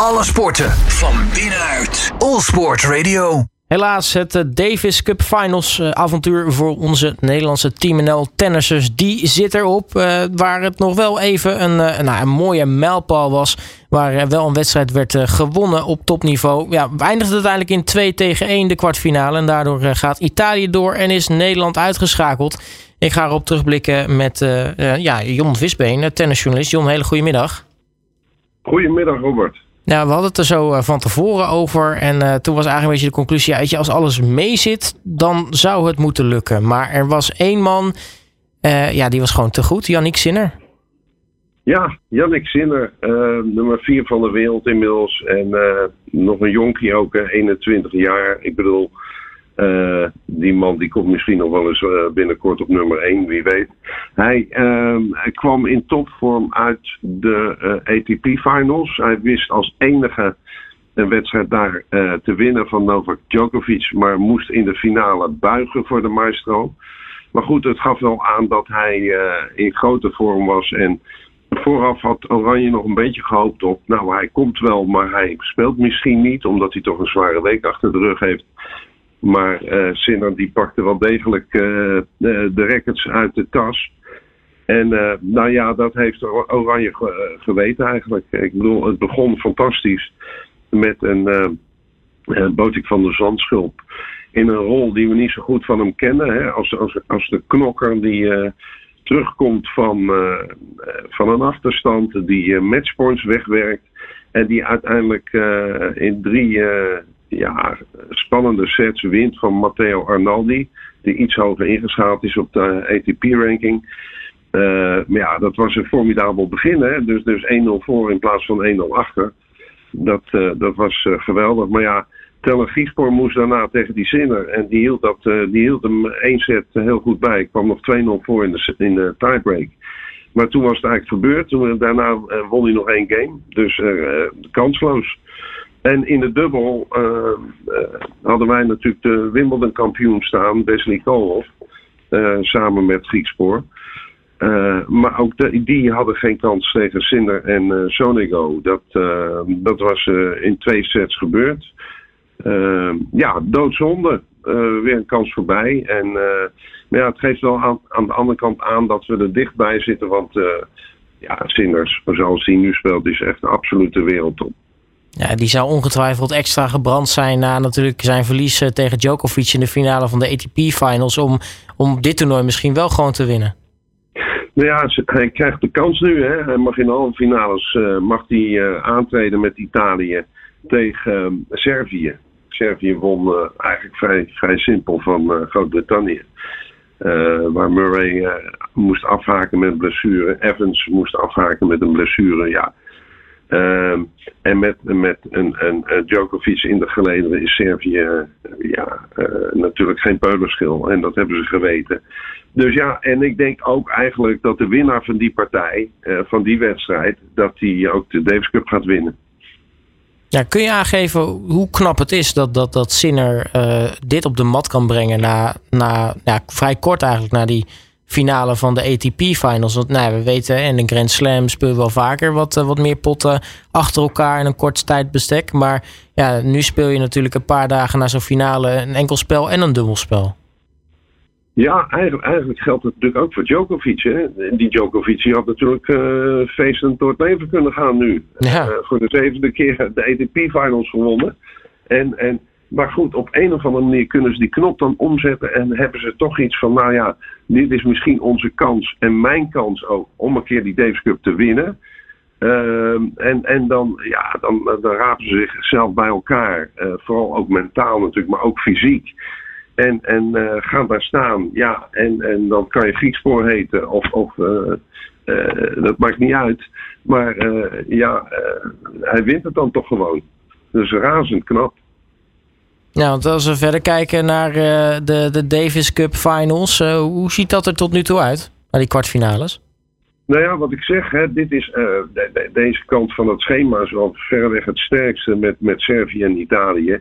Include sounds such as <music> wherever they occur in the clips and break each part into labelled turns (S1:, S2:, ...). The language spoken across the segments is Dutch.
S1: Alle sporten van binnenuit. All Sport Radio.
S2: Helaas, het eh, Davis Cup Finals eh, avontuur voor onze Nederlandse Team NL tennissers, die zit erop. Uh, waar het nog wel even een, uh, nou, een mooie mijlpaal was. Waar wel een wedstrijd werd gewonnen op topniveau. Ja, eindigde uiteindelijk in 2 tegen 1 de kwartfinale. En daardoor gaat Italië door en is Nederland uitgeschakeld. Ik ga erop terugblikken met ja, Jon Visbeen, tennisjournalist. Jon, hele goede middag.
S3: Goedemiddag, Robert.
S2: Nou, we hadden het er zo eh, van tevoren over. En uh, toen was eigenlijk een beetje de conclusie: als alles meezit, dan zou het moeten lukken. Maar er was één man, uh, ja, die was gewoon te goed. Yannick Sinner.
S3: Ja, Yannick Sinner, nummer 4 van de wereld inmiddels. En nog een jonkie ook, 21 jaar. Ik bedoel, uh, die man die komt misschien nog wel eens uh, binnenkort op nummer 1, wie weet. Hij, uh, hij kwam in topvorm uit de uh, ATP Finals. Hij wist als enige een wedstrijd daar te winnen van Novak Djokovic, maar moest in de finale buigen voor de maestro. Maar goed, het gaf wel aan dat hij in grote vorm was en vooraf had Oranje nog een beetje gehoopt op. Nou, hij komt wel, maar hij speelt misschien niet, omdat hij toch een zware week achter de rug heeft. Maar uh, die pakte wel degelijk uh, de, de records uit de tas. En uh, nou ja, dat heeft Oranje geweten eigenlijk. Ik bedoel, het begon fantastisch met een uh, Botik van de Zandschulp. In een rol die we niet zo goed van hem kennen. Hè? Als, als, als de knokker die terugkomt van, van een achterstand. Die matchpoints wegwerkt. En die uiteindelijk in drie ja, spannende sets wint van Matteo Arnaldi. Die iets hoger ingeschaald is op de ATP-ranking. Uh, maar ja, dat was een formidabel begin. Hè? Dus, dus 1-0 voor in plaats van 1-0 achter. Dat, uh, dat was uh, geweldig. Maar ja, Teller moest daarna tegen die zinner. En die hield, dat, die hield hem één set heel goed bij. Ik kwam nog 2-0 voor in de, in de tiebreak. Maar toen was het eigenlijk gebeurd. Toen, daarna won hij nog één game. Dus kansloos. En in de dubbel uh, uh, hadden wij natuurlijk de Wimbledon kampioen staan, Wesley Koolhof, uh, samen met Griekspoor. maar ook de, die hadden geen kans tegen Sinder en Sonego. Dat, dat was in twee sets gebeurd. ja, doodzonde. weer een kans voorbij. En, maar ja, het geeft wel aan, aan de andere kant aan dat we er dichtbij zitten. Want ja, Sinders, zoals hij nu speelt, is echt een absolute wereldtop.
S2: Ja, die zou ongetwijfeld extra gebrand zijn na natuurlijk zijn verlies eh, tegen Djokovic in de finale van de ATP Finals. Om, om dit toernooi misschien wel gewoon te winnen.
S3: Nou ja, hij krijgt de kans nu. Hè. Hij mag in alle finales uh, mag hij, uh, aantreden met Italië tegen Servië. Servië won eigenlijk vrij, vrij simpel van Groot-Brittannië. waar Murray moest afhaken met een blessure. Evans moest afhaken met een blessure. Ja, Uh, en met, met een, een, een, Djokovic in de gelederen is Servië uh, ja, uh, natuurlijk geen peulenschil. En dat hebben ze geweten. Dus ja, en ik denk ook eigenlijk dat de winnaar van die partij, eh, van die wedstrijd, dat die ook de Davis Cup gaat winnen.
S2: Ja, kun je aangeven hoe knap het is dat, dat, dat Sinner dit op de mat kan brengen na, na ja, vrij kort eigenlijk na die finale van de ATP Finals. Want nou, we weten, en de Grand Slam speel wel vaker wat, eh, wat meer potten achter elkaar in een kort tijdbestek. Maar ja, nu speel je natuurlijk een paar dagen na zo'n finale een enkel spel en een dubbelspel.
S3: Ja, eigenlijk, eigenlijk geldt het natuurlijk ook voor Djokovic. Hè? Die Djokovic had natuurlijk uh, feestend door het leven kunnen gaan nu. Ja. Uh, voor de zevende keer de ATP Finals gewonnen. En, en maar goed, op een of andere manier kunnen ze die knop dan omzetten en hebben ze toch iets van, nou ja, dit is misschien onze kans en mijn kans ook om een keer die Davis Cup te winnen. Uh, en, en dan, ja, dan, dan rapen ze zichzelf bij elkaar. Uh, vooral ook mentaal natuurlijk, maar ook fysiek. En, en uh, gaan daar staan. Ja, en, en dan kan je Griekspoor heten. Of, of uh, dat maakt niet uit. Maar ja, hij wint het dan toch gewoon. Dus razend knap.
S2: Want als we verder kijken naar uh, de, de Davis Cup Finals, uh, hoe ziet dat er tot nu toe uit, naar die kwartfinales?
S3: Nou ja, wat ik zeg, hè, dit is, de, deze kant van het schema is wel verreweg het sterkste met, met Servië en Italië.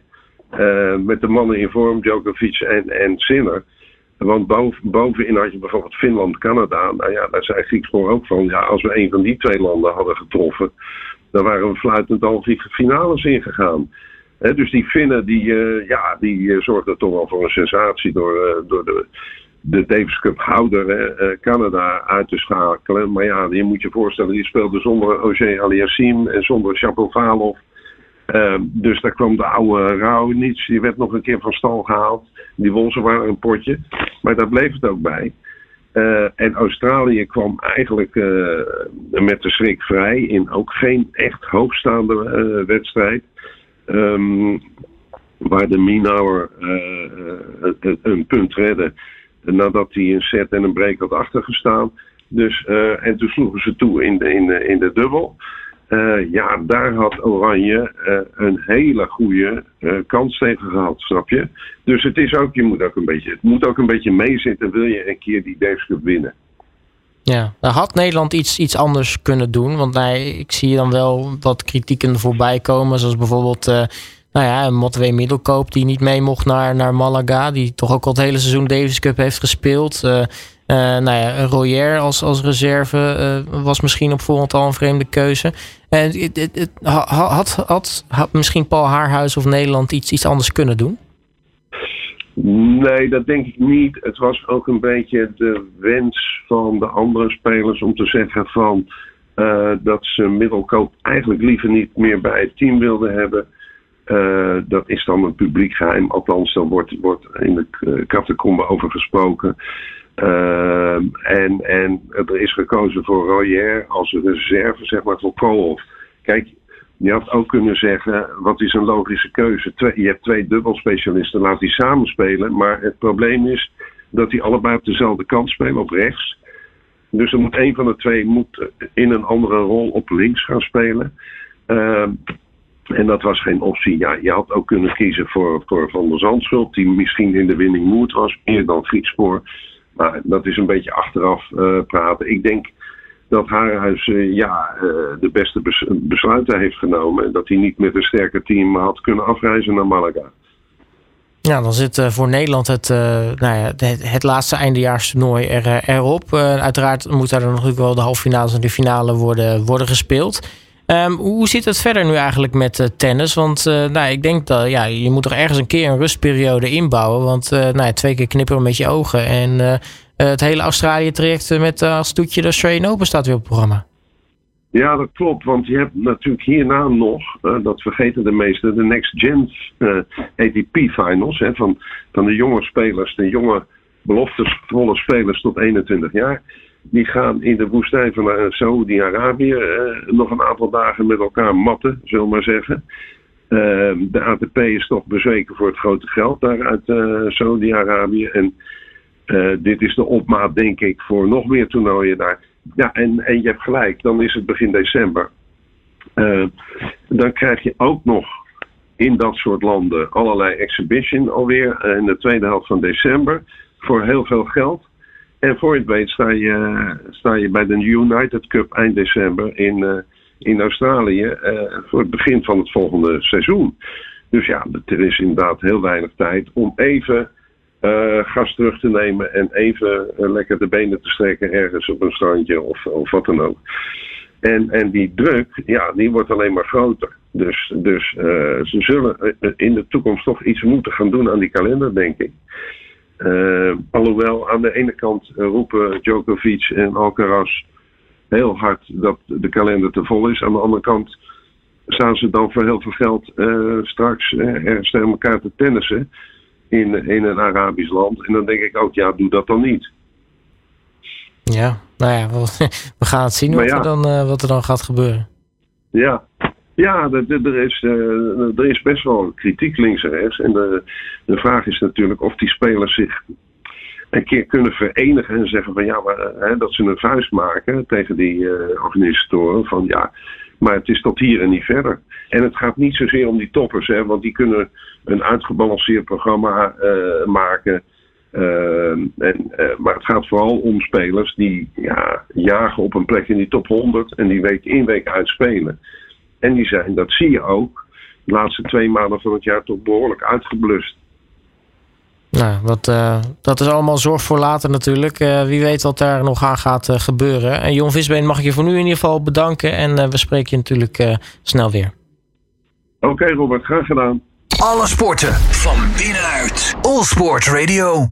S3: met de mannen in vorm, Djokovic en, en Sinner. Want boven, bovenin had je bijvoorbeeld Finland, Canada. Nou ja, daar zei Griekspoor ook van. Ja, als we een van die twee landen hadden getroffen, daar waren we fluitend al die finales ingegaan. Dus die Finnen die, eh, ja, die eh, zorgden toch wel voor een sensatie door, eh, door de, de Davis Cup houder Canada uit te schakelen. Maar ja, je moet je voorstellen, die speelde zonder Ogier Aliassim en zonder Shapovalov. Dus daar kwam de oude Raonic, die werd nog een keer van stal gehaald. Die won maar een potje. Maar daar bleef het ook bij. en Australië kwam eigenlijk met de schrik vrij in ook geen echt hoogstaande wedstrijd. Ehm, waar de Minauer uh, een punt redde nadat hij een set en een break had achtergestaan. Dus, uh, en toen sloegen ze toe in de, in de, in de dubbel. Ja, daar had Oranje een hele goede kans tegen gehad, snap je? Dus het is ook, je moet ook een beetje, het moet ook een beetje meezitten, wil je een keer die Davis Cup winnen.
S2: Ja, dan had Nederland iets, iets anders kunnen doen. Want nee, ik zie dan wel wat kritieken voorbij komen. Zoals bijvoorbeeld uh, nou ja, Motwee Middelkoop die niet mee mocht naar, naar Malaga. Die toch ook al het hele seizoen Davis Cup heeft gespeeld. Uh, uh, nou ja, Royer als, als reserve was misschien op voorhand al een vreemde keuze. En het, had, had, had misschien Paul Haarhuis of Nederland iets, iets anders kunnen doen?
S3: Nee, dat denk ik niet. Het was ook een beetje de wens van de andere spelers om te zeggen van uh, dat ze middelkoop eigenlijk liever niet meer bij het team wilden hebben. Uh, dat is dan een publiek geheim. Althans, daar wordt, wordt in de catacombe over gesproken. Uh, en, en er is gekozen voor Royer als reserve, zeg maar, voor Koolhof. Kijk, je had ook kunnen zeggen, wat is een logische keuze? je hebt twee dubbelspecialisten, laat die samen spelen. Maar het probleem is dat die allebei op dezelfde kant spelen, op rechts. Dus er moet een van de twee moet in een andere rol op links gaan spelen. Uh, en dat was geen optie. Ja, je had ook kunnen kiezen voor, voor Van der Zandschulp, die misschien in de winning moed was, meer dan Griekspoor. Maar dat is een beetje achteraf uh, praten. Ik denk dat Haarhuis uh, ja, uh, de beste bes besluiten heeft genomen. En dat hij niet met een sterker team had kunnen afreizen naar Malaga.
S2: Ja, dan zit uh, voor Nederland het, nou ja, het, het, laatste eindejaarstoernooi er, erop. uiteraard moet daar natuurlijk wel de halve finales en de finale worden, worden gespeeld. Um, hoe zit het verder nu eigenlijk met tennis? Want nou, ik denk dat ja, je moet toch ergens een keer een rustperiode inbouwen. Want nou twee keer knipperen met je ogen. En eh, het hele Australië-traject eh, met eh, als toetje de Australian Open staat weer op het programma.
S3: Ja, dat klopt. Want je hebt natuurlijk hierna nog, dat vergeten de meesten, de Next Gen ATP Finals. Hè, van, van de jonge spelers, de jonge beloftesvolle spelers tot 21 jaar. Die gaan in de woestijn van Saoedi-Arabië nog een aantal dagen met elkaar matten, zullen we maar zeggen. de ATP is toch bezweken voor het grote geld daar uit Saoedi-Arabië. En uh, dit is de opmaat, denk ik, voor nog meer toernooien daar. Ja, en, en je hebt gelijk, dan is het begin december. Uh, dan krijg je ook nog in dat soort landen allerlei exhibition alweer in de tweede helft van december voor heel veel geld. En voor je het weet sta je, sta je bij de United Cup eind december in, in Australië voor het begin van het volgende seizoen. Dus ja, er is inderdaad heel weinig tijd om even uh, gas terug te nemen en even uh, lekker de benen te strekken ergens op een strandje of, of wat dan ook. En, en die druk, ja, die wordt alleen maar groter. Dus, dus uh, ze zullen in de toekomst toch iets moeten gaan doen aan die kalender, denk ik. alhoewel aan de ene kant roepen Djokovic en Alcaraz heel hard dat de kalender te vol is. Aan de andere kant staan ze dan voor heel veel geld straks ergens tegen elkaar te tennissen in, in een Arabisch land. En dan denk ik ook, ja, doe dat dan niet.
S2: Ja, nou ja, <laughs> we gaan het zien wat, er dan, uh, wat er dan gaat gebeuren.
S3: Ja, ja er, is, uh, er is best wel kritiek links en rechts. En de, de vraag is natuurlijk of die spelers zich een keer kunnen verenigen en zeggen van ja, maar, hè, dat ze een vuist maken tegen die uh, organisatoren. Van ja, maar het is tot hier en niet verder. En het gaat niet zozeer om die toppers, hè, want die kunnen een uitgebalanceerd programma eh, maken. Eh, en, eh, maar het gaat vooral om spelers die ja, jagen op een plek in die top 100 en die week in week uit spelen. En die zijn, dat zie je ook, de laatste twee maanden van het jaar toch behoorlijk uitgeblust.
S2: Nou, dat, dat is allemaal zorg voor later natuurlijk. Wie weet wat daar nog aan gaat gebeuren. En Jon Visbeen mag ik je voor nu in ieder geval bedanken. En we spreken je natuurlijk snel weer.
S3: Oké Robert, graag gedaan.
S1: Alle sporten van binnenuit. All Sport Radio.